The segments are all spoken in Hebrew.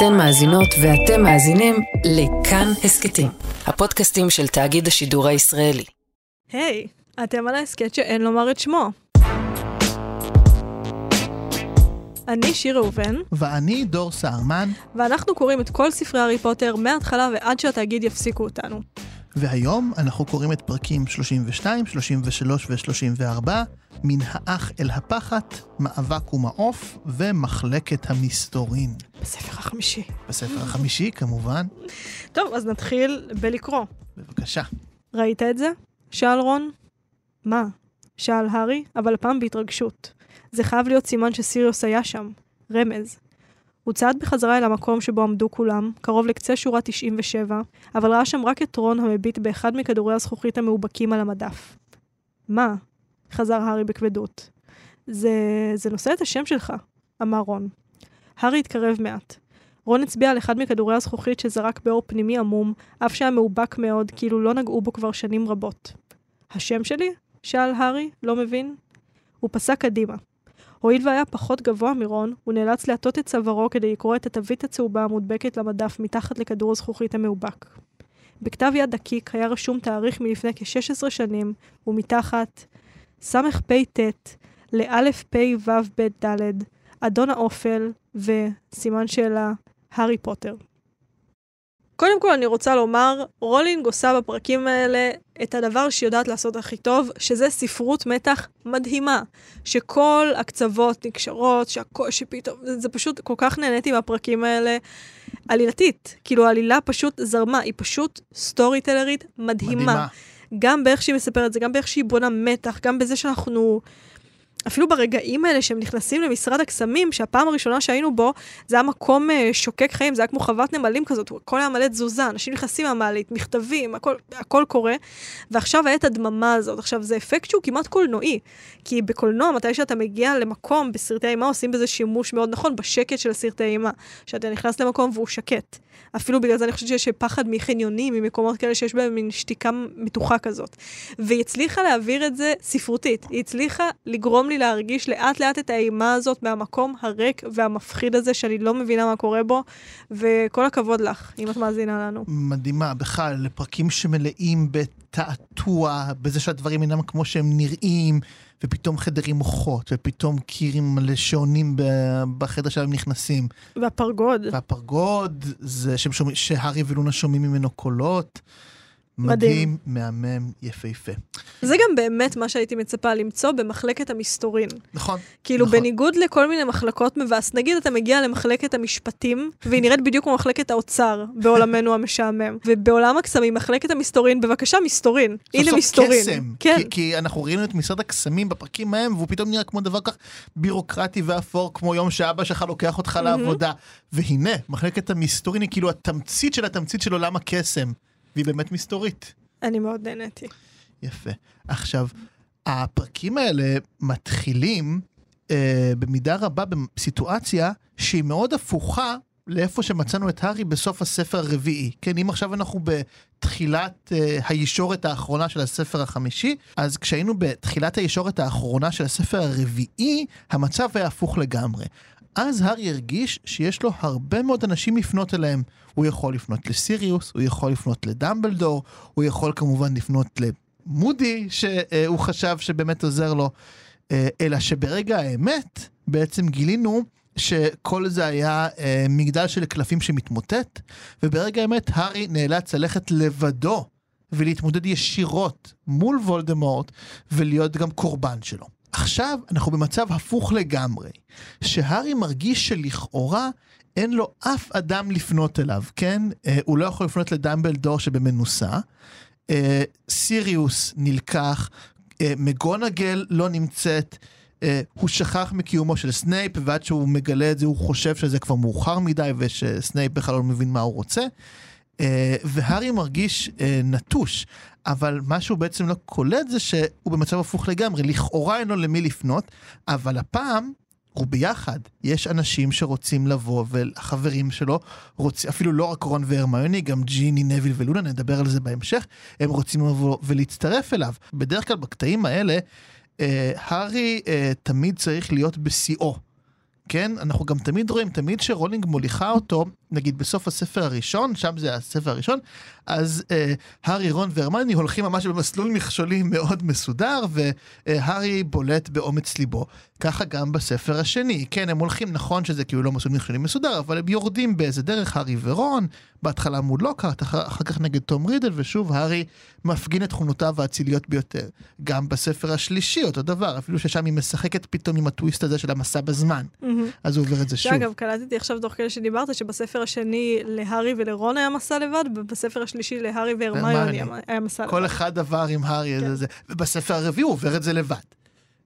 אתן מאזינות ואתם מאזינים לכאן הסכתים, הפודקאסטים של תאגיד השידור הישראלי. היי, hey, אתם על ההסכת שאין לומר את שמו. אני שיר ראובן. ואני דור סהרמן. ואנחנו קוראים את כל ספרי הארי פוטר מההתחלה ועד שהתאגיד יפסיקו אותנו. והיום אנחנו קוראים את פרקים 32, 33 ו-34, מן האח אל הפחת, מאבק ומעוף ומחלקת המסתורין. בספר החמישי. בספר החמישי, כמובן. טוב, אז נתחיל בלקרוא. בבקשה. ראית את זה? שאל רון. מה? שאל הארי, אבל הפעם בהתרגשות. זה חייב להיות סימן שסיריוס היה שם. רמז. הוא צעד בחזרה אל המקום שבו עמדו כולם, קרוב לקצה שורה 97, אבל ראה שם רק את רון המביט באחד מכדורי הזכוכית המאובקים על המדף. מה? חזר הארי בכבדות. זה... זה נושא את השם שלך, אמר רון. הארי התקרב מעט. רון הצביע על אחד מכדורי הזכוכית שזרק באור פנימי עמום, אף שהיה מאובק מאוד, כאילו לא נגעו בו כבר שנים רבות. השם שלי? שאל הארי, לא מבין. הוא פסק קדימה. הואיל והיה פחות גבוה מרון, הוא נאלץ להטות את צווארו כדי לקרוא את התווית הצהובה המודבקת למדף מתחת לכדור הזכוכית המאובק. בכתב יד דקיק היה רשום תאריך מלפני כ-16 שנים, ומתחת ספ"ט לאל"פ-ו"ב-ד, אדון האופל וסימן שאלה, הארי פוטר. קודם כל אני רוצה לומר, רולינג עושה בפרקים האלה את הדבר שהיא יודעת לעשות הכי טוב, שזה ספרות מתח מדהימה. שכל הקצוות נקשרות, שהכל, שפתאום, זה פשוט, כל כך נהניתי מהפרקים האלה. עלילתית, כאילו העלילה פשוט זרמה, היא פשוט storyteller ית מדהימה. מדהימה. גם באיך שהיא מספרת זה, גם באיך שהיא בונה מתח, גם בזה שאנחנו... אפילו ברגעים האלה שהם נכנסים למשרד הקסמים, שהפעם הראשונה שהיינו בו, זה היה מקום אה, שוקק חיים, זה היה כמו חוות נמלים כזאת, הכל היה מלא תזוזה, אנשים נכנסים מהמעלית, מכתבים, הכל, הכל קורה, ועכשיו היה את הדממה הזאת. עכשיו, זה אפקט שהוא כמעט קולנועי, כי בקולנוע, מתי שאתה מגיע למקום בסרטי אימה, עושים בזה שימוש מאוד נכון, בשקט של הסרטי אימה, שאתה נכנס למקום והוא שקט. אפילו בגלל זה אני חושבת שיש פחד מחניונים, ממקומות כאלה שיש בהם מין שתיקה מתוחה כזאת. והיא הצליחה להעביר את זה ספרותית, היא הצליחה לגרום לי להרגיש לאט לאט את האימה הזאת מהמקום הריק והמפחיד הזה, שאני לא מבינה מה קורה בו, וכל הכבוד לך, אם את מאזינה לנו. מדהימה, בכלל, לפרקים שמלאים בתעתוע, בזה שהדברים אינם כמו שהם נראים. ופתאום חדרים מוחות, ופתאום קירים מלא שעונים בחדר שלהם נכנסים. והפרגוד. והפרגוד, זה שהארי ולונה שומעים ממנו קולות. מדהים, מהמם, יפהפה. זה גם באמת מה שהייתי מצפה למצוא במחלקת המסתורין. נכון. כאילו, נכון. בניגוד לכל מיני מחלקות מבאס, נגיד אתה מגיע למחלקת המשפטים, והיא נראית בדיוק כמו מחלקת האוצר בעולמנו המשעמם. ובעולם הקסמים, מחלקת המסתורין, בבקשה, מסתורין. הנה מסתורין. קסם. כן. כי, כי אנחנו ראינו את משרד הקסמים בפרקים ההם, והוא פתאום נראה כמו דבר כך בירוקרטי ואפור, כמו יום שאבא שלך לוקח אותך לעבודה. והנה, מחלקת המסתורין היא כאילו התמצית של התמצית של עולם הקסם. והיא באמת מסתורית. אני מאוד נהניתי. יפה. עכשיו, הפרקים האלה מתחילים אה, במידה רבה בסיטואציה שהיא מאוד הפוכה לאיפה שמצאנו את הארי בסוף הספר הרביעי. כן, אם עכשיו אנחנו בתחילת אה, הישורת האחרונה של הספר החמישי, אז כשהיינו בתחילת הישורת האחרונה של הספר הרביעי, המצב היה הפוך לגמרי. אז הארי הרגיש שיש לו הרבה מאוד אנשים לפנות אליהם. הוא יכול לפנות לסיריוס, הוא יכול לפנות לדמבלדור, הוא יכול כמובן לפנות למודי, שהוא חשב שבאמת עוזר לו, אה, אלא שברגע האמת בעצם גילינו שכל זה היה אה, מגדל של קלפים שמתמוטט, וברגע האמת הארי נאלץ ללכת לבדו ולהתמודד ישירות מול וולדמורט ולהיות גם קורבן שלו. עכשיו אנחנו במצב הפוך לגמרי, שהארי מרגיש שלכאורה אין לו אף אדם לפנות אליו, כן? אה, הוא לא יכול לפנות לדמבלדור שבמנוסה. אה, סיריוס נלקח, אה, מגונגל לא נמצאת. אה, הוא שכח מקיומו של סנייפ, ועד שהוא מגלה את זה הוא חושב שזה כבר מאוחר מדי ושסנייפ בכלל לא מבין מה הוא רוצה. אה, והארי מרגיש אה, נטוש. אבל מה שהוא בעצם לא קולט זה שהוא במצב הפוך לגמרי, לכאורה אין לו למי לפנות, אבל הפעם הוא ביחד. יש אנשים שרוצים לבוא, והחברים שלו רוצים, אפילו לא רק רון והרמיוני, גם ג'יני, נביל ולונה, נדבר על זה בהמשך, הם רוצים לבוא ולהצטרף אליו. בדרך כלל בקטעים האלה, אה, הארי אה, תמיד צריך להיות בשיאו. כן? אנחנו גם תמיד רואים, תמיד שרולינג מוליכה אותו, נגיד בסוף הספר הראשון, שם זה הספר הראשון, אז אה, הארי, רון והרמני הולכים ממש במסלול מכשולים מאוד מסודר, והארי בולט באומץ ליבו. ככה גם בספר השני. כן, הם הולכים, נכון שזה כאילו לא מסלול מכשולים מסודר, אבל הם יורדים באיזה דרך, הארי ורון, בהתחלה מול לוקארט, אחר, אחר כך נגד תום רידל, ושוב, הארי מפגין את תכונותיו האציליות ביותר. גם בספר השלישי, אותו דבר, אפילו ששם היא משחקת פתאום עם הטוויסט הזה של המסע בזמן. אז הוא עובר את זה שוב. אגב, קלטתי עכשיו תוך כדי שדיברת, שבספר השני להארי ולרון היה מסע לבד, ובספר השלישי להארי והרמיוני היה מסע לבד. כל אחד עבר עם הארי, כן. זה, ובספר הרביעי הוא עובר את זה לבד.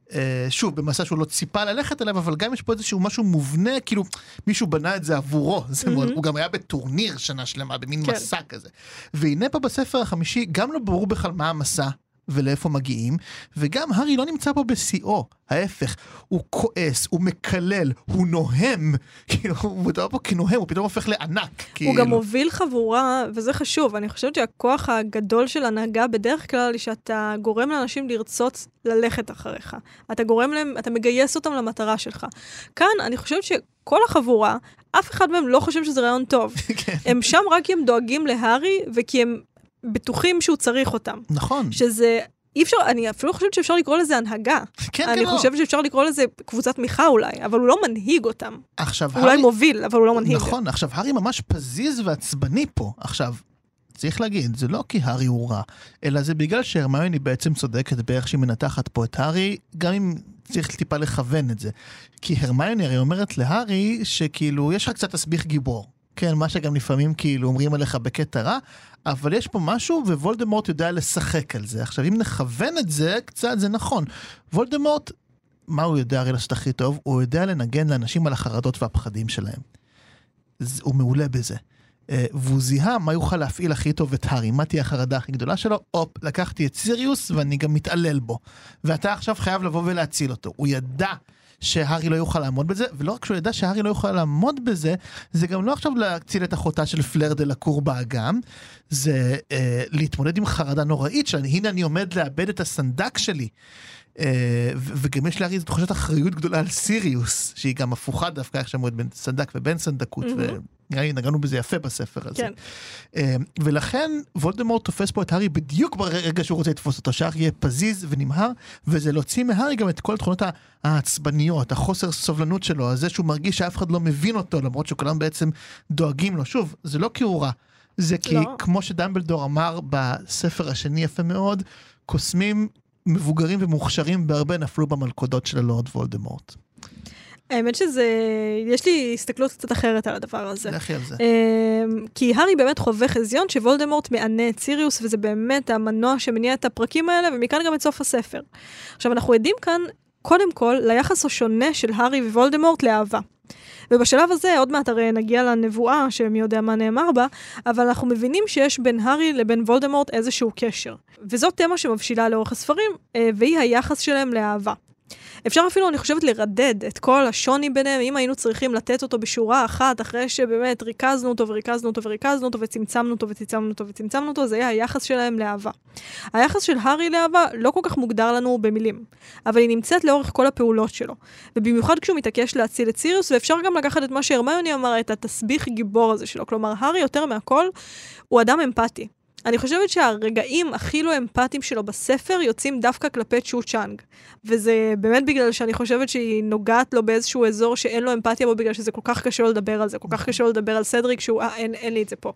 Uh, שוב, במסע שהוא לא ציפה ללכת אליו, אבל גם יש פה איזשהו משהו מובנה, כאילו מישהו בנה את זה עבורו. זה mm-hmm. מאוד, הוא גם היה בטורניר שנה שלמה, במין כן. מסע כזה. והנה פה בספר החמישי, גם לא ברור בכלל מה המסע, ולאיפה מגיעים, וגם הארי לא נמצא פה בשיאו, ההפך, הוא כועס, הוא מקלל, הוא נוהם, כאילו, הוא מדבר פה כנוהם, הוא פתאום הופך לענק. כאילו. הוא גם מוביל חבורה, וזה חשוב, אני חושבת שהכוח הגדול של הנהגה בדרך כלל היא שאתה גורם לאנשים לרצות ללכת אחריך. אתה גורם להם, אתה מגייס אותם למטרה שלך. כאן, אני חושבת שכל החבורה, אף אחד מהם לא חושב שזה רעיון טוב. כן. הם שם רק כי הם דואגים להארי, וכי הם בטוחים שהוא צריך אותם. נכון. שזה... אי אפשר, אני אפילו חושבת שאפשר לקרוא לזה הנהגה. כן, אני כן, חושבת לא. שאפשר לקרוא לזה קבוצת תמיכה אולי, אבל הוא לא מנהיג אותם. עכשיו, הוא אולי מוביל, אבל הוא לא מנהיג. נכון, עכשיו, הארי ממש פזיז ועצבני פה. עכשיו, צריך להגיד, זה לא כי הארי הוא רע, אלא זה בגלל שהרמיוני בעצם צודקת באיך שהיא מנתחת פה את הארי, גם אם צריך טיפה לכוון את זה. כי הרמיוני הרי אומרת להארי שכאילו, יש לך קצת תסביך גיבור. כן, מה שגם לפעמים כאילו אומרים עליך בקטע רע, אבל יש פה משהו ווולדמורט יודע לשחק על זה. עכשיו, אם נכוון את זה קצת, זה נכון. וולדמורט, מה הוא יודע הרי לעשות הכי טוב? הוא יודע לנגן לאנשים על החרדות והפחדים שלהם. הוא מעולה בזה. אה, והוא זיהה מה יוכל להפעיל הכי טוב את הארי, מה תהיה החרדה הכי גדולה שלו, הופ, לקחתי את סיריוס ואני גם מתעלל בו. ואתה עכשיו חייב לבוא ולהציל אותו. הוא ידע שהארי לא יוכל לעמוד בזה, ולא רק שהוא ידע שהארי לא יוכל לעמוד בזה, זה גם לא עכשיו להציל את אחותה של פלר דה לקור באגם, זה אה, להתמודד עם חרדה נוראית של הנה אני עומד לאבד את הסנדק שלי. אה, וגם יש להרי תחושת אחריות גדולה על סיריוס, שהיא גם הפוכה דווקא איך שאמרו בין סנדק ובין סנדקות, ונראה לי נגענו בזה יפה בספר הזה. כן. אה, ולכן וולדמורט תופס פה את הארי בדיוק ברגע שהוא רוצה לתפוס אותו, שהארי יהיה פזיז ונמהר, וזה להוציא מהארי גם את כל התכונות העצבניות, החוסר סובלנות שלו, הזה שהוא מרגיש שאף אחד לא מבין אותו, למרות שכולם בעצם דואגים לו. שוב, זה לא כי הוא רע, זה כי לא. כמו שדמבלדור אמר בספר השני יפה מאוד, קוסמים מבוגרים ומוכשרים בהרבה נפלו במלכודות של הלורד וולדמורט. האמת שזה, יש לי הסתכלות קצת אחרת על הדבר הזה. לכי על זה. אמ, כי הארי באמת חווה חזיון שוולדמורט מענה את סיריוס, וזה באמת המנוע שמניע את הפרקים האלה, ומכאן גם את סוף הספר. עכשיו, אנחנו עדים כאן, קודם כל, ליחס השונה של הארי ווולדמורט לאהבה. ובשלב הזה, עוד מעט הרי נגיע לנבואה, שמי יודע מה נאמר בה, אבל אנחנו מבינים שיש בין הארי לבין וולדמורט איזשהו קשר. וזאת תמה שמבשילה לאורך הספרים, אה, והיא היחס שלהם לאהבה. אפשר אפילו, אני חושבת, לרדד את כל השוני ביניהם, אם היינו צריכים לתת אותו בשורה אחת, אחרי שבאמת ריכזנו אותו וריכזנו אותו וריכזנו אותו וצמצמנו אותו וצמצמנו אותו וצמצמנו אותו, זה היה היחס שלהם לאהבה. היחס של הארי לאהבה לא כל כך מוגדר לנו במילים, אבל היא נמצאת לאורך כל הפעולות שלו. ובמיוחד כשהוא מתעקש להציל את סיריוס, ואפשר גם לקחת את מה שהרמיוני אמר, את התסביך גיבור הזה שלו. כלומר, הארי יותר מהכל הוא אדם אמפתי. אני חושבת שהרגעים הכי לא אמפתיים שלו בספר יוצאים דווקא כלפי צ'ו צ'אנג. וזה באמת בגלל שאני חושבת שהיא נוגעת לו באיזשהו אזור שאין לו אמפתיה בו, בגלל שזה כל כך קשה לו לדבר על זה, כל כך קשה לו לדבר על סדריק, שהוא, אה, אין, אין לי את זה פה.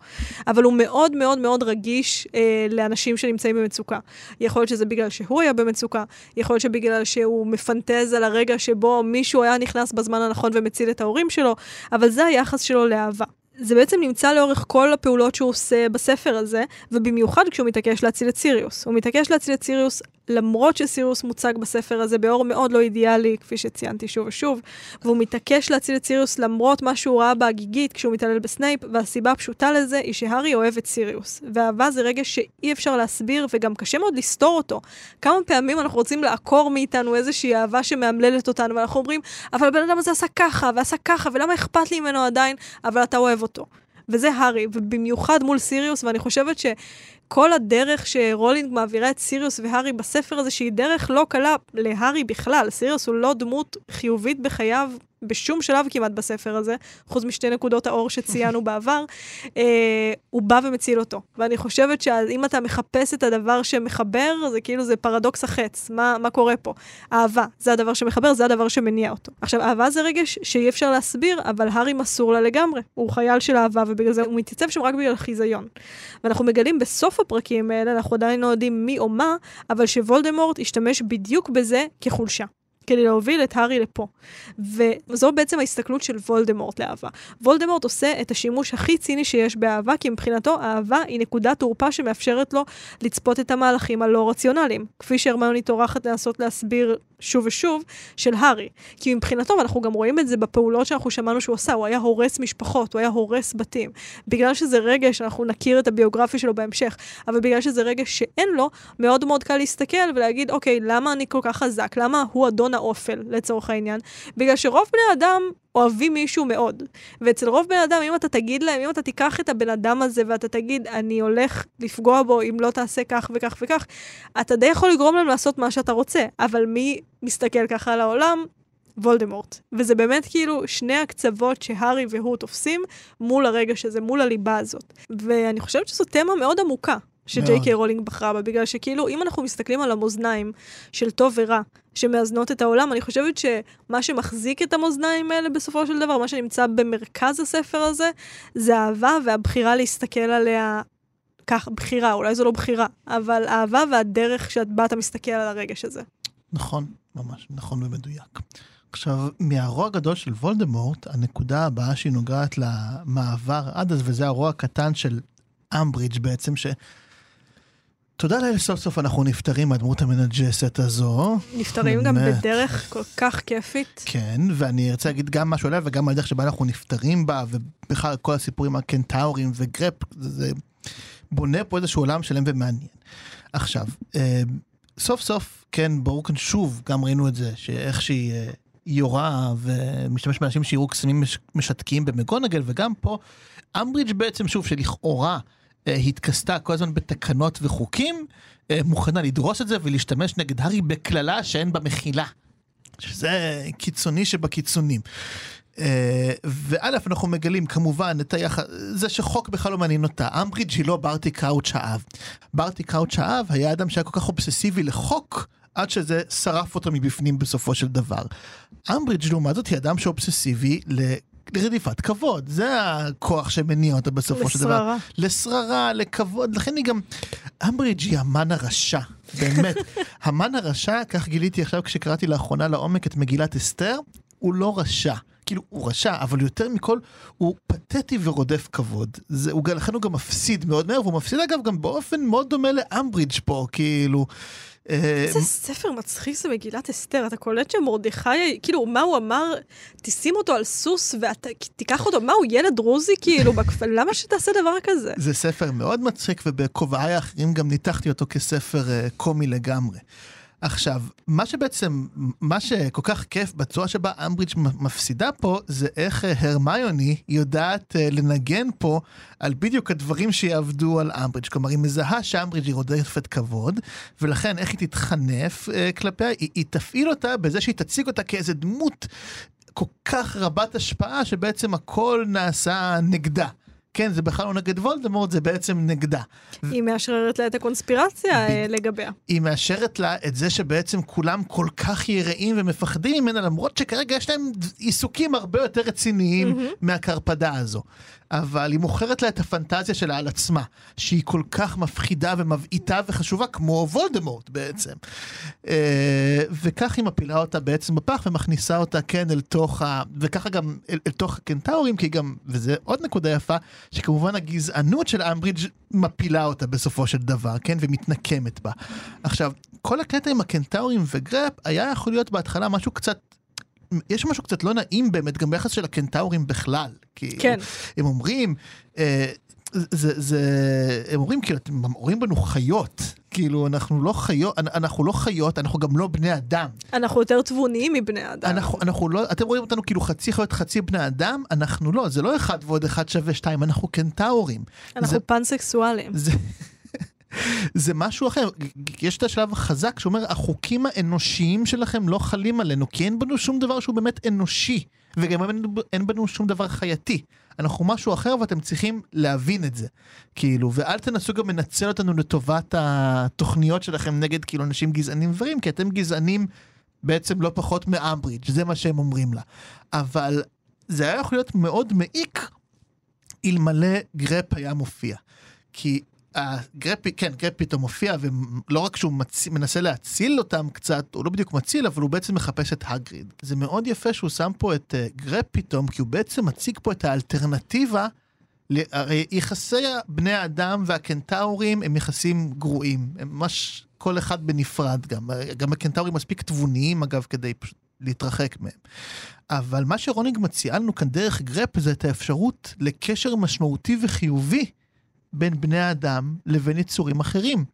אבל הוא מאוד מאוד מאוד רגיש אה, לאנשים שנמצאים במצוקה. יכול להיות שזה בגלל שהוא היה במצוקה, יכול להיות שבגלל שהוא מפנטז על הרגע שבו מישהו היה נכנס בזמן הנכון ומציל את ההורים שלו, אבל זה היחס שלו לאהבה. זה בעצם נמצא לאורך כל הפעולות שהוא עושה בספר הזה, ובמיוחד כשהוא מתעקש להציל את סיריוס. הוא מתעקש להציל את סיריוס למרות שסיריוס מוצג בספר הזה באור מאוד לא אידיאלי, כפי שציינתי שוב ושוב, והוא מתעקש להציל את סיריוס למרות מה שהוא ראה בהגיגית כשהוא מתעלל בסנייפ, והסיבה הפשוטה לזה היא שהארי אוהב את סיריוס. ואהבה זה רגש שאי אפשר להסביר וגם קשה מאוד לסתור אותו. כמה פעמים אנחנו רוצים לעקור מאיתנו איזושהי אהבה שמאמללת אותנו, ואנחנו אומרים, אבל הבן אדם הזה עשה ככה, ועשה ככה, ולמה אכפת לי ממנו עדיין, אבל אתה אוהב אותו. וזה הארי, ובמיוחד מול סיריוס, ואני חושבת ש... כל הדרך שרולינג מעבירה את סיריוס והארי בספר הזה, שהיא דרך לא קלה להארי בכלל. סיריוס הוא לא דמות חיובית בחייו בשום שלב כמעט בספר הזה, חוץ משתי נקודות האור שציינו בעבר, אה, הוא בא ומציל אותו. ואני חושבת שאם אתה מחפש את הדבר שמחבר, זה כאילו זה פרדוקס החץ, מה, מה קורה פה? אהבה, זה הדבר שמחבר, זה הדבר שמניע אותו. עכשיו, אהבה זה רגש שאי אפשר להסביר, אבל הארי מסור לה לגמרי. הוא חייל של אהבה, ובגלל זה הוא מתייצב שם רק בגלל חיזיון. ואנחנו מגלים בסוף הפרקים האלה, אנחנו עדיין לא יודעים מי או מה, אבל שוולדמורט השתמש בדיוק בזה כחולשה. כדי להוביל את הארי לפה. וזו בעצם ההסתכלות של וולדמורט לאהבה. וולדמורט עושה את השימוש הכי ציני שיש באהבה, כי מבחינתו אהבה היא נקודת תורפה שמאפשרת לו לצפות את המהלכים הלא רציונליים. כפי שהרמיוני טורחת לנסות להסביר שוב ושוב, של הארי. כי מבחינתו, ואנחנו גם רואים את זה בפעולות שאנחנו שמענו שהוא עשה, הוא היה הורס משפחות, הוא היה הורס בתים. בגלל שזה רגש, אנחנו נכיר את הביוגרפיה שלו בהמשך, אבל בגלל שזה רגש שאין לו, מאוד מאוד קל להסתכל ולהגיד, אוקיי, למה אני כל כך חזק? למה הוא אדון האופל, לצורך העניין? בגלל שרוב בני אדם אוהבים מישהו מאוד. ואצל רוב בני אדם, אם אתה תגיד להם, אם אתה תיקח את הבן אדם הזה ואתה תגיד, אני הולך לפגוע בו אם לא תעשה כך וכך וכך, אתה די יכול לגרום להם לעשות מה שאתה רוצה. אבל מי מסתכל ככה על העולם? וולדמורט. וזה באמת כאילו שני הקצוות שהארי והוא תופסים מול הרגש הזה, מול הליבה הזאת. ואני חושבת שזו תמה מאוד עמוקה. שג'יי קיי רולינג בחרה בה, בגלל שכאילו, אם אנחנו מסתכלים על המאזניים של טוב ורע, שמאזנות את העולם, אני חושבת שמה שמחזיק את המאזניים האלה בסופו של דבר, מה שנמצא במרכז הספר הזה, זה האהבה והבחירה להסתכל עליה כך, בחירה, אולי זו לא בחירה, אבל אהבה והדרך שבה אתה מסתכל על הרגש הזה. נכון, ממש נכון ומדויק. עכשיו, מהרוע הגדול של וולדמורט, הנקודה הבאה שהיא נוגעת למעבר עד אז, וזה הרוע הקטן של אמברידג' בעצם, ש... תודה לאל, סוף סוף אנחנו נפטרים מהדמות המנג'סת הזו. נפטרים גם בדרך כל כך כיפית. כן, ואני ארצה להגיד גם משהו עליה וגם על הדרך שבה אנחנו נפטרים בה, ובכלל כל הסיפורים הקנטאורים וגרפ, זה בונה פה איזשהו עולם שלם ומעניין. עכשיו, אה, סוף סוף, כן, ברור כאן שוב, גם ראינו את זה, שאיך שהיא אה, יורה ומשתמש באנשים שיראו קסמים משתקים במגונגל, וגם פה, אמברידג' בעצם, שוב, שלכאורה, אה, התכסתה כל הזמן בתקנות וחוקים, אה, מוכנה לדרוס את זה ולהשתמש נגד הארי בקללה שאין בה מחילה. שזה קיצוני שבקיצונים. אה, וא', אנחנו מגלים כמובן את היחס, זה שחוק בכלל לא מעניין אותה. אמברידג' היא לא ברטי קראוץ' האב. ברטי קראוץ' האב היה אדם שהיה כל כך אובססיבי לחוק, עד שזה שרף אותו מבפנים בסופו של דבר. אמברידג' לעומת זאת היא אדם שאובססיבי לרדיפת כבוד, זה הכוח שמניע אותה בסופו של דבר. לשררה. לשררה, לכבוד, לכן היא גם... אמברידג' היא המן הרשע, באמת. המן הרשע, כך גיליתי עכשיו כשקראתי לאחרונה לעומק את מגילת אסתר, הוא לא רשע. כאילו, הוא רשע, אבל יותר מכל, הוא פתטי ורודף כבוד. זה, הוא, לכן הוא גם מפסיד מאוד מהר, והוא מפסיד אגב גם באופן מאוד דומה לאמברידג' פה, כאילו... איזה ספר מצחיק זה מגילת אסתר, אתה קולט שמרדכי, כאילו, מה הוא אמר? תשים אותו על סוס ותיקח אותו, מה הוא ילד דרוזי כאילו בכפל, למה שתעשה דבר כזה? זה ספר מאוד מצחיק ובכובעיי האחרים גם ניתחתי אותו כספר uh, קומי לגמרי. עכשיו, מה שבעצם, מה שכל כך כיף בצורה שבה אמברידג' מפסידה פה, זה איך אה, הרמיוני יודעת uh, לנגן פה על בדיוק הדברים שיעבדו על אמברידג'. כלומר, היא מזהה שאמברידג' היא רודפת כבוד, ולכן איך היא תתחנף uh, כלפיה? היא, היא תפעיל אותה בזה שהיא תציג אותה כאיזה דמות כל כך רבת השפעה, שבעצם הכל נעשה נגדה. כן, זה בכלל לא נגד וולדמורט, זה בעצם נגדה. היא מאשררת לה את הקונספירציה ב... אה, לגביה. היא מאשרת לה את זה שבעצם כולם כל כך יראים ומפחדים ממנה, למרות שכרגע יש להם עיסוקים הרבה יותר רציניים mm-hmm. מהקרפדה הזו. אבל היא מוכרת לה את הפנטזיה שלה על עצמה, שהיא כל כך מפחידה ומבעיטה וחשובה כמו וולדמורט בעצם. אה, וכך היא מפילה אותה בעצם בפח ומכניסה אותה כן אל תוך ה... וככה גם אל, אל תוך הקנטאורים, כי גם, וזה עוד נקודה יפה, שכמובן הגזענות של אמברידג' מפילה אותה בסופו של דבר, כן? ומתנקמת בה. עכשיו, כל הקטע עם הקנטאורים וגרפ היה יכול להיות בהתחלה משהו קצת יש משהו קצת לא נעים באמת גם ביחס של הקנטאורים בכלל. כי כן. הם אומרים, אה, זה, זה, הם אומרים כאילו, אתם אומרים בנו חיות, כאילו אנחנו לא חיות, אנחנו לא חיות, אנחנו גם לא בני אדם. אנחנו יותר תבוניים מבני אדם. אנחנו, אנחנו לא, אתם רואים אותנו כאילו חצי חיות, חצי בני אדם, אנחנו לא, זה לא אחד ועוד אחד שווה שתיים, אנחנו קנטאורים. אנחנו זה, פנסקסואלים. זה, זה משהו אחר. יש את השלב החזק שאומר, החוקים האנושיים שלכם לא חלים עלינו, כי אין בנו שום דבר שהוא באמת אנושי, וגם אין, אין בנו שום דבר חייתי. אנחנו משהו אחר ואתם צריכים להבין את זה. כאילו, ואל תנסו גם לנצל אותנו לטובת התוכניות שלכם נגד כאילו אנשים גזענים ודברים, כי אתם גזענים בעצם לא פחות מאמברידג', זה מה שהם אומרים לה. אבל זה היה יכול להיות מאוד מעיק אלמלא גרפ היה מופיע. כי הגרפ, כן, גרפ פתאום מופיע, ולא רק שהוא מצ... מנסה להציל אותם קצת, הוא לא בדיוק מציל, אבל הוא בעצם מחפש את הגריד. זה מאוד יפה שהוא שם פה את uh, גרפ פתאום, כי הוא בעצם מציג פה את האלטרנטיבה, הרי יחסי בני האדם והקנטאורים הם יחסים גרועים, הם ממש כל אחד בנפרד גם, גם הקנטאורים מספיק תבוניים אגב, כדי פשוט להתרחק מהם. אבל מה שרונינג מציעה לנו כאן דרך גרפ זה את האפשרות לקשר משמעותי וחיובי בין בני האדם לבין יצורים אחרים.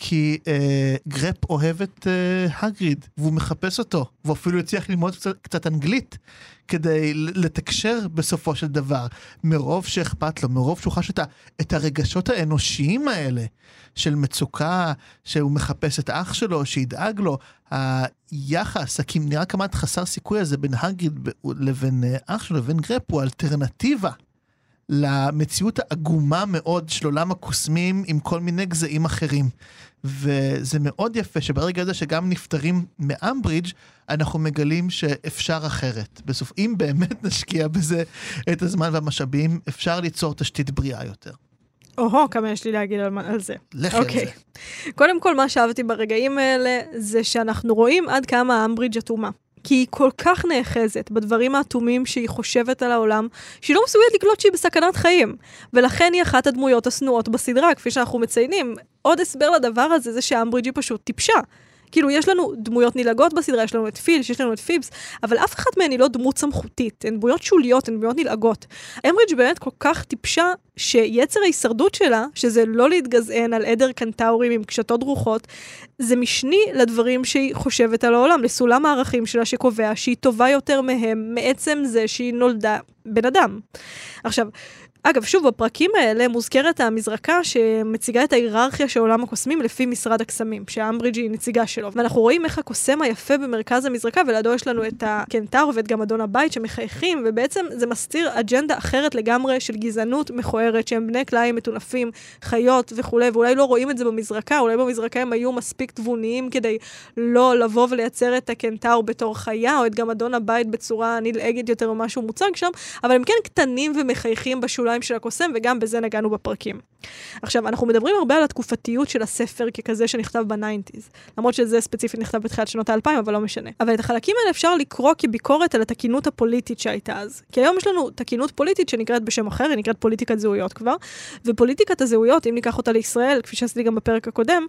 כי אה, גרפ אוהב את אה, הגריד, והוא מחפש אותו, והוא אפילו הצליח ללמוד קצת, קצת אנגלית כדי לתקשר בסופו של דבר, מרוב שאכפת לו, מרוב שהוא חש את, ה, את הרגשות האנושיים האלה של מצוקה, שהוא מחפש את אח שלו, שידאג לו, היחס, נראה כמעט חסר סיכוי הזה בין הגריד לבין אה, אח שלו, לבין גרפ, הוא אלטרנטיבה. למציאות העגומה מאוד של עולם הקוסמים עם כל מיני גזעים אחרים. וזה מאוד יפה שברגע הזה שגם נפטרים מאמברידג', אנחנו מגלים שאפשר אחרת. בסוף, אם באמת נשקיע בזה את הזמן והמשאבים, אפשר ליצור תשתית בריאה יותר. או-הו, כמה יש לי להגיד על, על זה. לכי okay. על אוקיי. זה. קודם כל, מה שאהבתי ברגעים האלה, זה שאנחנו רואים עד כמה אמברידג' אטומה. כי היא כל כך נאחזת בדברים האטומים שהיא חושבת על העולם, שהיא לא מסוגלת לקלוט שהיא בסכנת חיים. ולכן היא אחת הדמויות השנואות בסדרה, כפי שאנחנו מציינים. עוד הסבר לדבר הזה זה שאמברידג' היא פשוט טיפשה. כאילו, יש לנו דמויות נלעגות בסדרה, יש לנו את פילש, יש לנו את פיבס, אבל אף אחת מהן היא לא דמות סמכותית, הן דמויות שוליות, הן דמויות נלעגות. אמברידג' באמת כל כך טיפשה, שיצר ההישרדות שלה, שזה לא להתגזען על עדר קנטאורים עם קשתות דרוכות, זה משני לדברים שהיא חושבת על העולם, לסולם הערכים שלה שקובע שהיא טובה יותר מהם, מעצם זה שהיא נולדה בן אדם. עכשיו, אגב, שוב, בפרקים האלה מוזכרת המזרקה שמציגה את ההיררכיה של עולם הקוסמים לפי משרד הקסמים, שהאמברידג' היא נציגה שלו. ואנחנו רואים איך הקוסם היפה במרכז המזרקה, ולידו יש לנו את הקנטאור ואת גמדון הבית שמחייכים, ובעצם זה מסתיר אג'נדה אחרת לגמרי של גזענות מכוערת, שהם בני כלאיים מטונפים, חיות וכולי, ואולי לא רואים את זה במזרקה, אולי במזרקה הם היו מספיק תבוניים כדי לא לבוא ולייצר את הקנטאור בתור חיה, או את גמדון הבית בצורה נלעגת יותר ממה שהוא מוצג שם, אבל הם כן קטנים ומחייכים בשוליים של הקוסם, וגם בזה נגענו בפרקים. עכשיו, אנחנו מדברים הרבה על התקופתיות של הספר ככזה שנכתב בניינטיז. למרות שזה ספציפית נכתב בתחילת שנות האלפיים, אבל לא משנה. אבל את החלקים האלה אפשר לקרוא כביקורת על התקינות הפוליטית שהייתה אז. כי היום יש לנו תקינות פוליטית שנקראת בשם אחר, היא נקראת פוליטיקת זהויות כבר. ופוליטיקת הזהויות, אם ניקח אותה לישראל, כפי שעשיתי גם בפרק הקודם,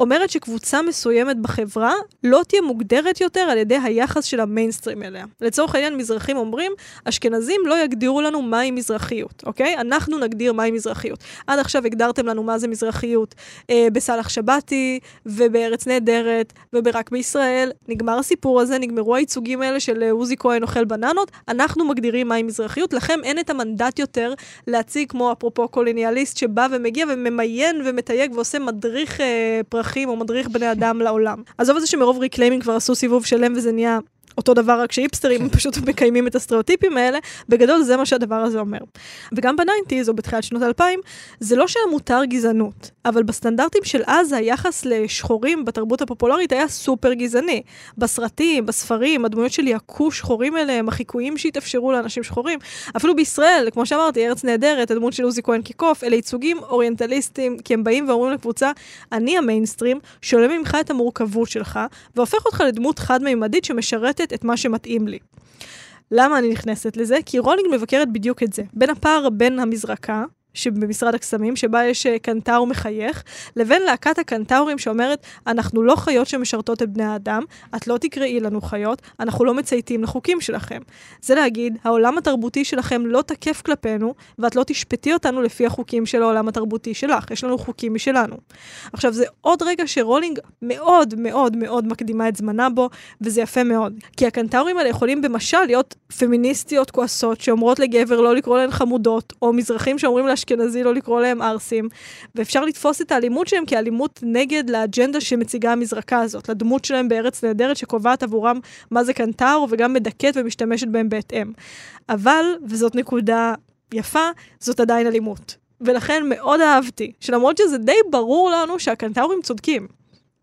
אומרת שקבוצה מסוימת בחברה לא תהיה מוגדרת יותר על ידי היחס של המיינסטרים אליה. לצורך העניין, מזרחים אומרים, אשכנזים לא יגדירו לנו מהי מזרחיות, אוקיי? אנחנו נגדיר מהי מזרחיות. עד עכשיו הגדרתם לנו מה זה מזרחיות אה, בסאלח שבתי, ובארץ נהדרת, וברק בישראל. נגמר הסיפור הזה, נגמרו הייצוגים האלה של אה, עוזי כהן אוכל בננות. אנחנו מגדירים מהי מזרחיות, לכם אין את המנדט יותר להציג כמו אנתרופולוג קולוניאליסט שבא ומגיע וממיין ומתייג ועושה מדריך אה, פרחים או מדריך בני אדם לעולם. עזוב את זה שמרוב reclaiming כבר עשו סיבוב שלם וזה נהיה אותו דבר רק שהיפסטרים פשוט מקיימים את הסטריאוטיפים האלה, בגדול זה מה שהדבר הזה אומר. וגם ב nineties או בתחילת שנות האלפיים, זה לא שהיה מותר גזענות, אבל בסטנדרטים של אז היחס לשחורים בתרבות הפופולרית היה סופר גזעני. בסרטים, בספרים, הדמויות של יעקו שחורים אלה הם החיקויים שהתאפשרו לאנשים שחורים. אפילו בישראל, כמו שאמרתי, ארץ נהדרת, הדמות של עוזי כהן קיקוף, אלה ייצוגים אוריינטליסטים, כי הם באים ואומרים לקבוצה, אני המיינסטרים, שולל ממך את המורכבות שלך, והופך אותך לדמות חד-מימדית שמשרתת את מה שמתאים לי. למה אני נכנסת לזה? כי רולינג מבקרת בדיוק את זה. בין הפער בין המזרקה, שבמשרד הקסמים, שבה יש אה, קנטאור מחייך, לבין להקת הקנטאורים שאומרת, אנחנו לא חיות שמשרתות את בני האדם, את לא תקראי לנו חיות, אנחנו לא מצייתים לחוקים שלכם. זה להגיד, העולם התרבותי שלכם לא תקף כלפינו, ואת לא תשפטי אותנו לפי החוקים של העולם התרבותי שלך, יש לנו חוקים משלנו. עכשיו, זה עוד רגע שרולינג מאוד מאוד מאוד מקדימה את זמנה בו, וזה יפה מאוד. כי הקנטאורים האלה יכולים במשל להיות פמיניסטיות כועסות, שאומרות לגבר לא לקרוא להן חמודות, או מזרחים שאומרים לה אשכנזי לא לקרוא להם ערסים, ואפשר לתפוס את האלימות שלהם כאלימות נגד לאג'נדה שמציגה המזרקה הזאת, לדמות שלהם בארץ נהדרת שקובעת עבורם מה זה קנטאור, וגם מדכאת ומשתמשת בהם בהתאם. אבל, וזאת נקודה יפה, זאת עדיין אלימות. ולכן מאוד אהבתי, שלמרות שזה די ברור לנו שהקנטאורים צודקים.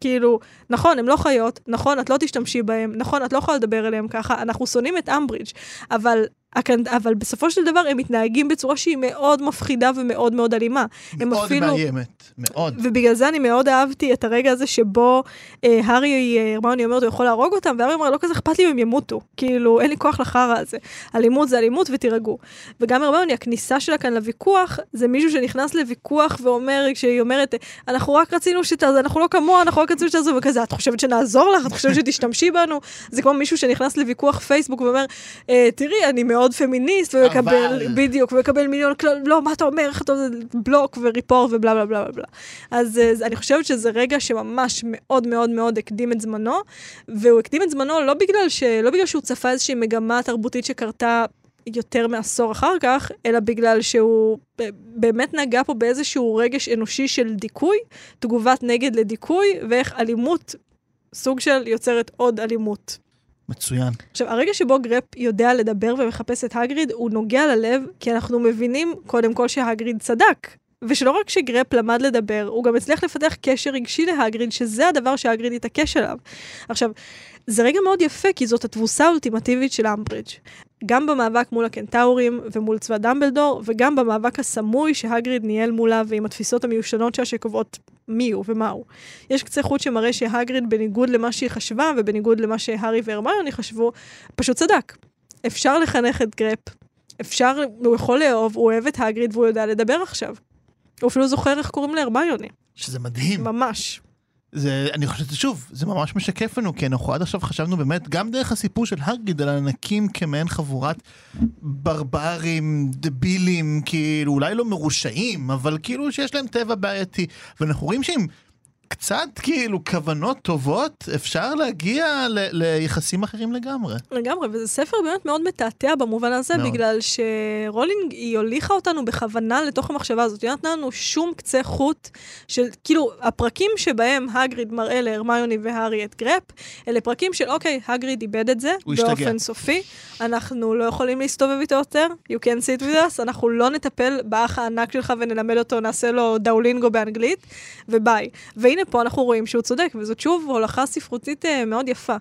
כאילו, נכון, הם לא חיות, נכון, את לא תשתמשי בהם, נכון, את לא יכולה לדבר אליהם ככה, אנחנו שונאים את אמברידג', אבל אבל בסופו של דבר הם מתנהגים בצורה שהיא מאוד מפחידה ומאוד מאוד אלימה. מאוד אפילו... מאיימת, מאוד. ובגלל זה אני מאוד אהבתי את הרגע הזה שבו אה, הארי, אה, הרמוני אומרת, הוא יכול להרוג אותם, והארי אומר, לא כזה אכפת לי אם הם ימותו. כאילו, אין לי כוח לחרא הזה. אלימות זה אלימות ותירגעו. וגם הרמוני, הכניסה שלה כאן לוויכוח, זה מישהו שנכנס לוויכוח ואומר, כשהיא אומרת, אנחנו רק רצינו שתעזור, אנחנו לא כמוה, אנחנו רק רצינו שתעזור, וכזה, את חושבת שנעזור לך? את חושבת שתשתמשי בנו? זה כמו מישהו שנכנס לוויכוח פייסבוק ואומר, אה, תראי, אני מאוד פמיניסט, ומקבל, אבל... בדיוק, ומקבל מיליון כלל, לא, מה אתה אומר, איך אתה בלוק וריפור ובלה בלה בלה בלה. אז, אז אני חושבת שזה רגע שממש מאוד מאוד מאוד הקדים את זמנו, והוא הקדים את זמנו לא בגלל, ש, לא בגלל שהוא צפה איזושהי מגמה תרבותית שקרתה יותר מעשור אחר כך, אלא בגלל שהוא באמת נגע פה באיזשהו רגש אנושי של דיכוי, תגובת נגד לדיכוי, ואיך אלימות, סוג של יוצרת עוד אלימות. מצוין. עכשיו, הרגע שבו גרפ יודע לדבר ומחפש את הגריד, הוא נוגע ללב, כי אנחנו מבינים קודם כל שהגריד צדק. ושלא רק שגרפ למד לדבר, הוא גם הצליח לפתח קשר רגשי להגריד, שזה הדבר שהגריד התעקש עליו. עכשיו, זה רגע מאוד יפה, כי זאת התבוסה האולטימטיבית של אמברידג'. גם במאבק מול הקנטאורים ומול צבא דמבלדור, וגם במאבק הסמוי שהגריד ניהל מולה ועם התפיסות המיושנות שלה שקובעות מי הוא ומה הוא. יש קצה חוט שמראה שהגריד, בניגוד למה שהיא חשבה, ובניגוד למה שהארי והרמיוני חשבו, פשוט צדק. אפשר לחנך את גרפ, אפשר, הוא יכול לאהוב, הוא אוהב את הגריד והוא יודע לדבר עכשיו. הוא אפילו זוכר איך קוראים להרמיוני. שזה מדהים. ממש. זה, אני חושב שוב, זה ממש משקף לנו, כי אנחנו עד עכשיו חשבנו באמת, גם דרך הסיפור של הגריד על ענקים כמעין חבורת ברברים, דבילים, כאילו, אולי לא מרושעים, אבל כאילו שיש להם טבע בעייתי. ואנחנו רואים שהם קצת כאילו כוונות טובות, אפשר להגיע ל- ליחסים אחרים לגמרי. לגמרי, וזה ספר באמת מאוד מתעתע במובן הזה, מאוד. בגלל שרולינג, היא הוליכה אותנו בכוונה לתוך המחשבה הזאת. היא נתנה לנו שום קצה חוט של, כאילו, הפרקים שבהם הגריד מראה להרמיוני והארי את גרפ, אלה פרקים של, אוקיי, הגריד איבד את זה, באופן השתגע. סופי, אנחנו לא יכולים להסתובב איתו יותר, you can sit with us, אנחנו לא נטפל באח הענק שלך ונלמד אותו, נעשה לו דאולינגו באנגלית, וביי. והנה והנה פה אנחנו רואים שהוא צודק, וזאת שוב הולכה ספרותית uh, מאוד יפה.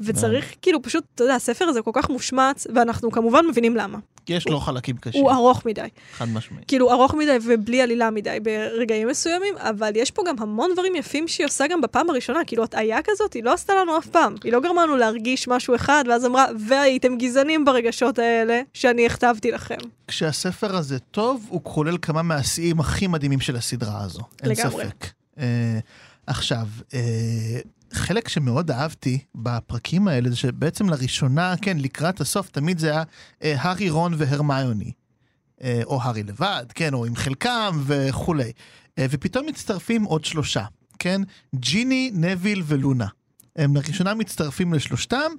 וצריך כאילו פשוט, אתה יודע, הספר הזה כל כך מושמץ, ואנחנו כמובן מבינים למה. יש לו חלקים קשים. הוא ארוך מדי. חד משמעית. כאילו, ארוך מדי ובלי עלילה מדי ברגעים מסוימים, אבל יש פה גם המון דברים יפים שהיא עושה גם בפעם הראשונה. כאילו, הטעיה כזאת, היא לא עשתה לנו אף פעם. היא לא גרמה לנו להרגיש משהו אחד, ואז אמרה, והייתם גזענים ברגשות האלה שאני הכתבתי לכם. כשהספר הזה טוב, הוא כולל כמה מהשיאים הכי מדהימים של הסדרה הזו. אין לגמרי. ספק. Uh, עכשיו, uh, חלק שמאוד אהבתי בפרקים האלה זה שבעצם לראשונה, כן, לקראת הסוף תמיד זה היה uh, הארי, רון והרמיוני. או הארי לבד, כן, או עם חלקם וכולי. ופתאום מצטרפים עוד שלושה, כן? ג'יני, נביל ולונה. הם לראשונה מצטרפים לשלושתם,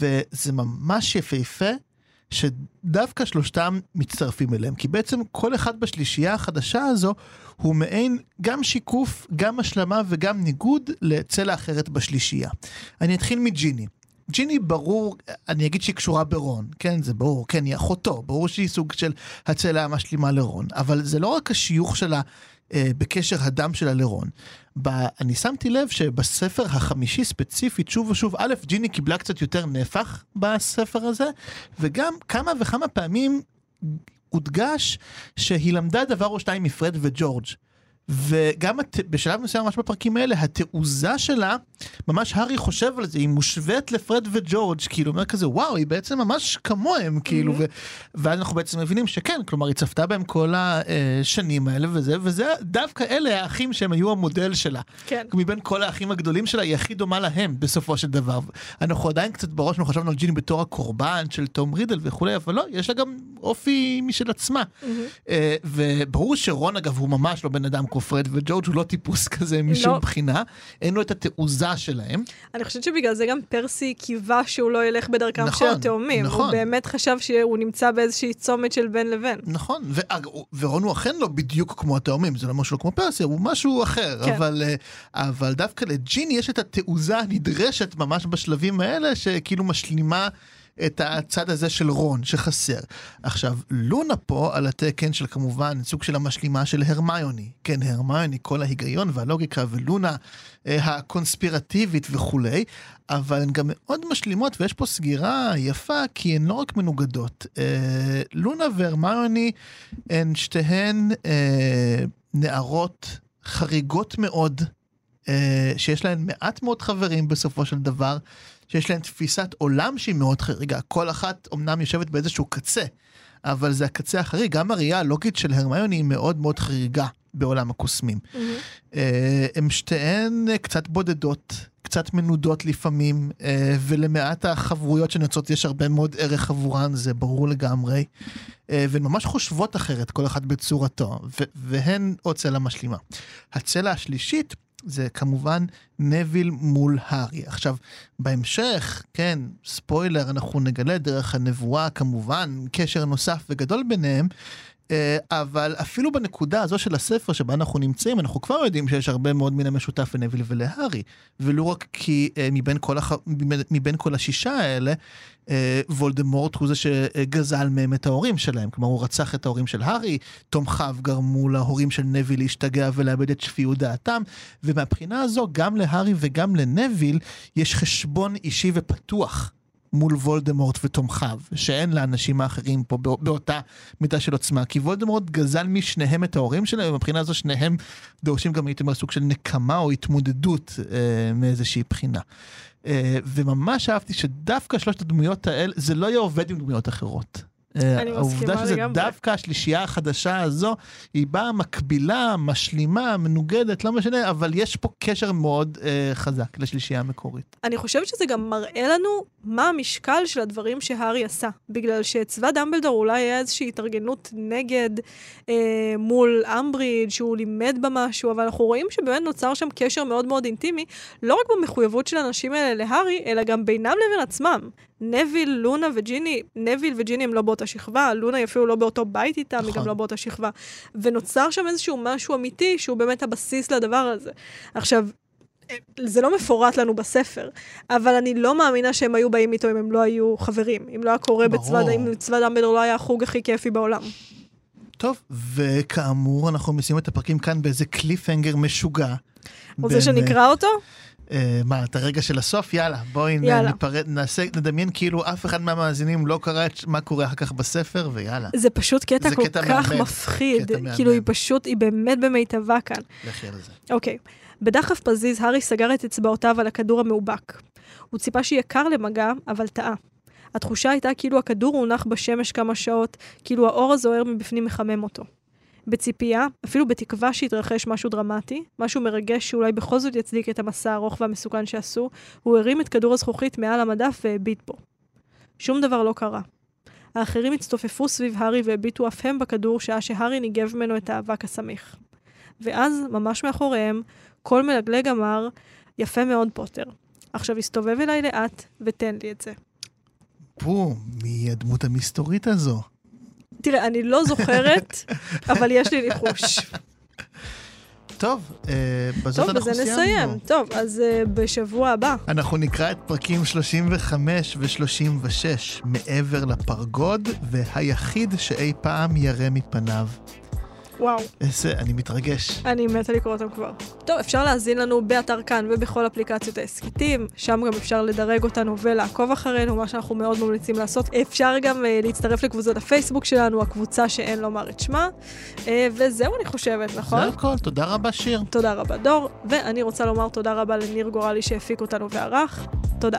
וזה ממש יפהפה. שדווקא שלושתם מצטרפים אליהם, כי בעצם כל אחד בשלישייה החדשה הזו הוא מעין גם שיקוף, גם השלמה וגם ניגוד לצלע אחרת בשלישייה. אני אתחיל מג'יני. ג'יני ברור, אני אגיד שהיא קשורה ברון, כן, זה ברור, כן, היא אחותו, ברור שהיא סוג של הצלע המשלימה לרון, אבל זה לא רק השיוך שלה אה, בקשר הדם שלה לרון. ב, אני שמתי לב שבספר החמישי ספציפית, שוב ושוב, א', ג'יני קיבלה קצת יותר נפח בספר הזה, וגם כמה וכמה פעמים הודגש שהיא למדה דבר או שתיים מפרד וג'ורג'. וגם הת... בשלב מסוים ממש בפרקים האלה, התעוזה שלה, ממש הארי חושב על זה, היא מושווית לפרד וג'ורג', כאילו, אומר כזה, וואו, היא בעצם ממש כמוהם, כאילו, ו... ואז אנחנו בעצם מבינים שכן, כלומר, היא צפתה בהם כל השנים האלה וזה, וזה דווקא אלה האחים שהם היו המודל שלה. כן. מבין כל האחים הגדולים שלה, היא הכי דומה להם, בסופו של דבר. אנחנו עדיין קצת בראש, אנחנו חשבנו על ג'יני בתור הקורבן של תום רידל וכולי, אבל לא, יש לה גם אופי משל עצמה. Mm-hmm. וברור שרון, אגב, הוא ממש לא בן אדם כמו פרד וג'ורג', הוא לא טיפוס כזה משום לא. בחינה, אין לו את התעוזה שלהם. אני חושבת שבגלל זה גם פרסי קיווה שהוא לא ילך בדרכם של נכון, התאומים. נכון. הוא באמת חשב שהוא נמצא באיזושהי צומת של בין לבין. נכון, ואג- ורון הוא אכן לא בדיוק כמו התאומים, זה לא משהו לא כמו פרסיה, הוא משהו אחר, כן. אבל, אה, אבל דווקא לג'יני יש את התעוזה הנדרשת ממש בשלבים האלה, שכאילו משלימה את הצד הזה של רון שחסר. עכשיו, לונה פה על התקן של כמובן סוג של המשלימה של הרמיוני. כן, הרמיוני, כל ההיגיון והלוגיקה, ולונה אה, הקונספירטיבית וכולי, אבל הן גם מאוד משלימות, ויש פה סגירה יפה, כי הן לא רק מנוגדות. אה, לונה והרמיוני הן שתיהן אה, נערות חריגות מאוד, אה, שיש להן מעט מאוד חברים בסופו של דבר, שיש להן תפיסת עולם שהיא מאוד חריגה. כל אחת אמנם יושבת באיזשהו קצה, אבל זה הקצה החריג. גם הראייה הלוגית של הרמיוני היא מאוד מאוד חריגה בעולם הקוסמים. אה, הן שתיהן אה, קצת בודדות, קצת מנודות לפעמים, אה, ולמעט החברויות שנוצרות יש הרבה מאוד ערך עבורן, זה ברור לגמרי. אה, והן ממש חושבות אחרת, כל אחת בצורתו, והן עוד צלע משלימה. הצלע השלישית זה כמובן נביל מול הארי. עכשיו, בהמשך, כן, ספוילר, אנחנו נגלה דרך הנבואה כמובן קשר נוסף וגדול ביניהם, אבל אפילו בנקודה הזו של הספר שבה אנחנו נמצאים, אנחנו כבר יודעים שיש הרבה מאוד מן המשותף לנביל ולהארי. ולא רק כי אה, מבין כל, הח... מבין, מבין כל השישה האלה, אה, וולדמורט הוא זה שגזל מהם את ההורים שלהם. כלומר, הוא רצח את ההורים של הארי, תומכיו גרמו להורים של נביל להשתגע ולאבד את שפיות דעתם, ומהבחינה הזו, גם להארי וגם לנביל יש חשבון אישי ופתוח. מול וולדמורט ותומכיו, שאין לאנשים האחרים פה בא- באותה מידה של עוצמה, כי וולדמורט גזל משניהם את ההורים שלהם, ומבחינה הזו שניהם דורשים גם, הייתי אומר, סוג של נקמה או התמודדות אה, מאיזושהי בחינה. אה, וממש אהבתי שדווקא שלושת הדמויות האלה, זה לא יהיה עובד עם דמויות אחרות. אה, העובדה שזה לגמרי. דווקא השלישייה החדשה הזו, היא באה מקבילה, משלימה, מנוגדת, לא משנה, אבל יש פה קשר מאוד אה, חזק לשלישייה המקורית. אני חושבת שזה גם מראה לנו מה המשקל של הדברים שהארי עשה. בגלל שצבא דמבלדור אולי היה איזושהי התארגנות נגד אה, מול אמברידג' שהוא לימד בה משהו, אבל אנחנו רואים שבאמת נוצר שם קשר מאוד מאוד אינטימי, לא רק במחויבות של האנשים האלה להארי, אלא גם בינם לבין עצמם. נביל, לונה וג'יני, נביל וג'יני הם לא באותה שכבה, לונה היא אפילו לא באותו בית איתם, היא נכון. גם לא באותה שכבה. ונוצר שם איזשהו משהו אמיתי שהוא באמת הבסיס לדבר הזה. עכשיו, זה לא מפורט לנו בספר, אבל אני לא מאמינה שהם היו באים איתו אם הם לא היו חברים. אם לא היה קורה. בצבא, אם צבא דמבלדור לא היה החוג הכי כיפי בעולם. טוב, וכאמור, אנחנו מסיימים את הפרקים כאן באיזה קליפהנגר משוגע. רוצה בין, שנקרא אותו? אה, מה, את הרגע של הסוף? יאללה, בואי יאללה. ניפרד, נעשה, נדמיין כאילו אף אחד מהמאזינים לא קרא את מה קורה אחר כך בספר, ויאללה, זה פשוט קטע זה כל קטע כך מהמם. מפחיד. קטע מהמם. כאילו, היא פשוט, היא באמת במיטבה כאן. לכי על זה. אוקיי. בדחף פזיז, הארי סגר את אצבעותיו על הכדור המאובק. הוא ציפה שיהיה קר למגע, אבל טעה. התחושה הייתה כאילו הכדור הונח בשמש כמה שעות, כאילו האור הזוהר מבפנים מחמם אותו. בציפייה, אפילו בתקווה שיתרחש משהו דרמטי, משהו מרגש שאולי בכל זאת יצדיק את המסע הארוך והמסוכן שעשו, הוא הרים את כדור הזכוכית מעל המדף והביט בו. שום דבר לא קרה. האחרים הצטופפו סביב הארי והביטו אף הם בכדור שעה שהארי ניגב ממנו את האבק הסמיך. ואז, ממש מאחוריהם, קול מלגלג אמר, יפה מאוד פוטר. עכשיו הסתובב אליי לאט ותן לי את זה. פו, מי הדמות המסתורית הזו? תראה, אני לא זוכרת, אבל יש לי ניחוש. טוב, אה, בזאת טוב, אנחנו בזה סיימנו. נסיים. טוב, אז uh, בשבוע הבא. אנחנו נקרא את פרקים 35 ו-36, מעבר לפרגוד, והיחיד שאי פעם ירא מפניו. וואו, איזה, אני מתרגש. אני מתה לקרוא אותם כבר. טוב, אפשר להאזין לנו באתר כאן ובכל אפליקציות ההסכתים, שם גם אפשר לדרג אותנו ולעקוב אחרינו, מה שאנחנו מאוד ממליצים לעשות. אפשר גם uh, להצטרף לקבוצות הפייסבוק שלנו, הקבוצה שאין לומר את שמה. Uh, וזהו, אני חושבת, נכון? זה הכל, תודה רבה שיר. תודה רבה דור, ואני רוצה לומר תודה רבה לניר גורלי שהפיק אותנו וערך. תודה.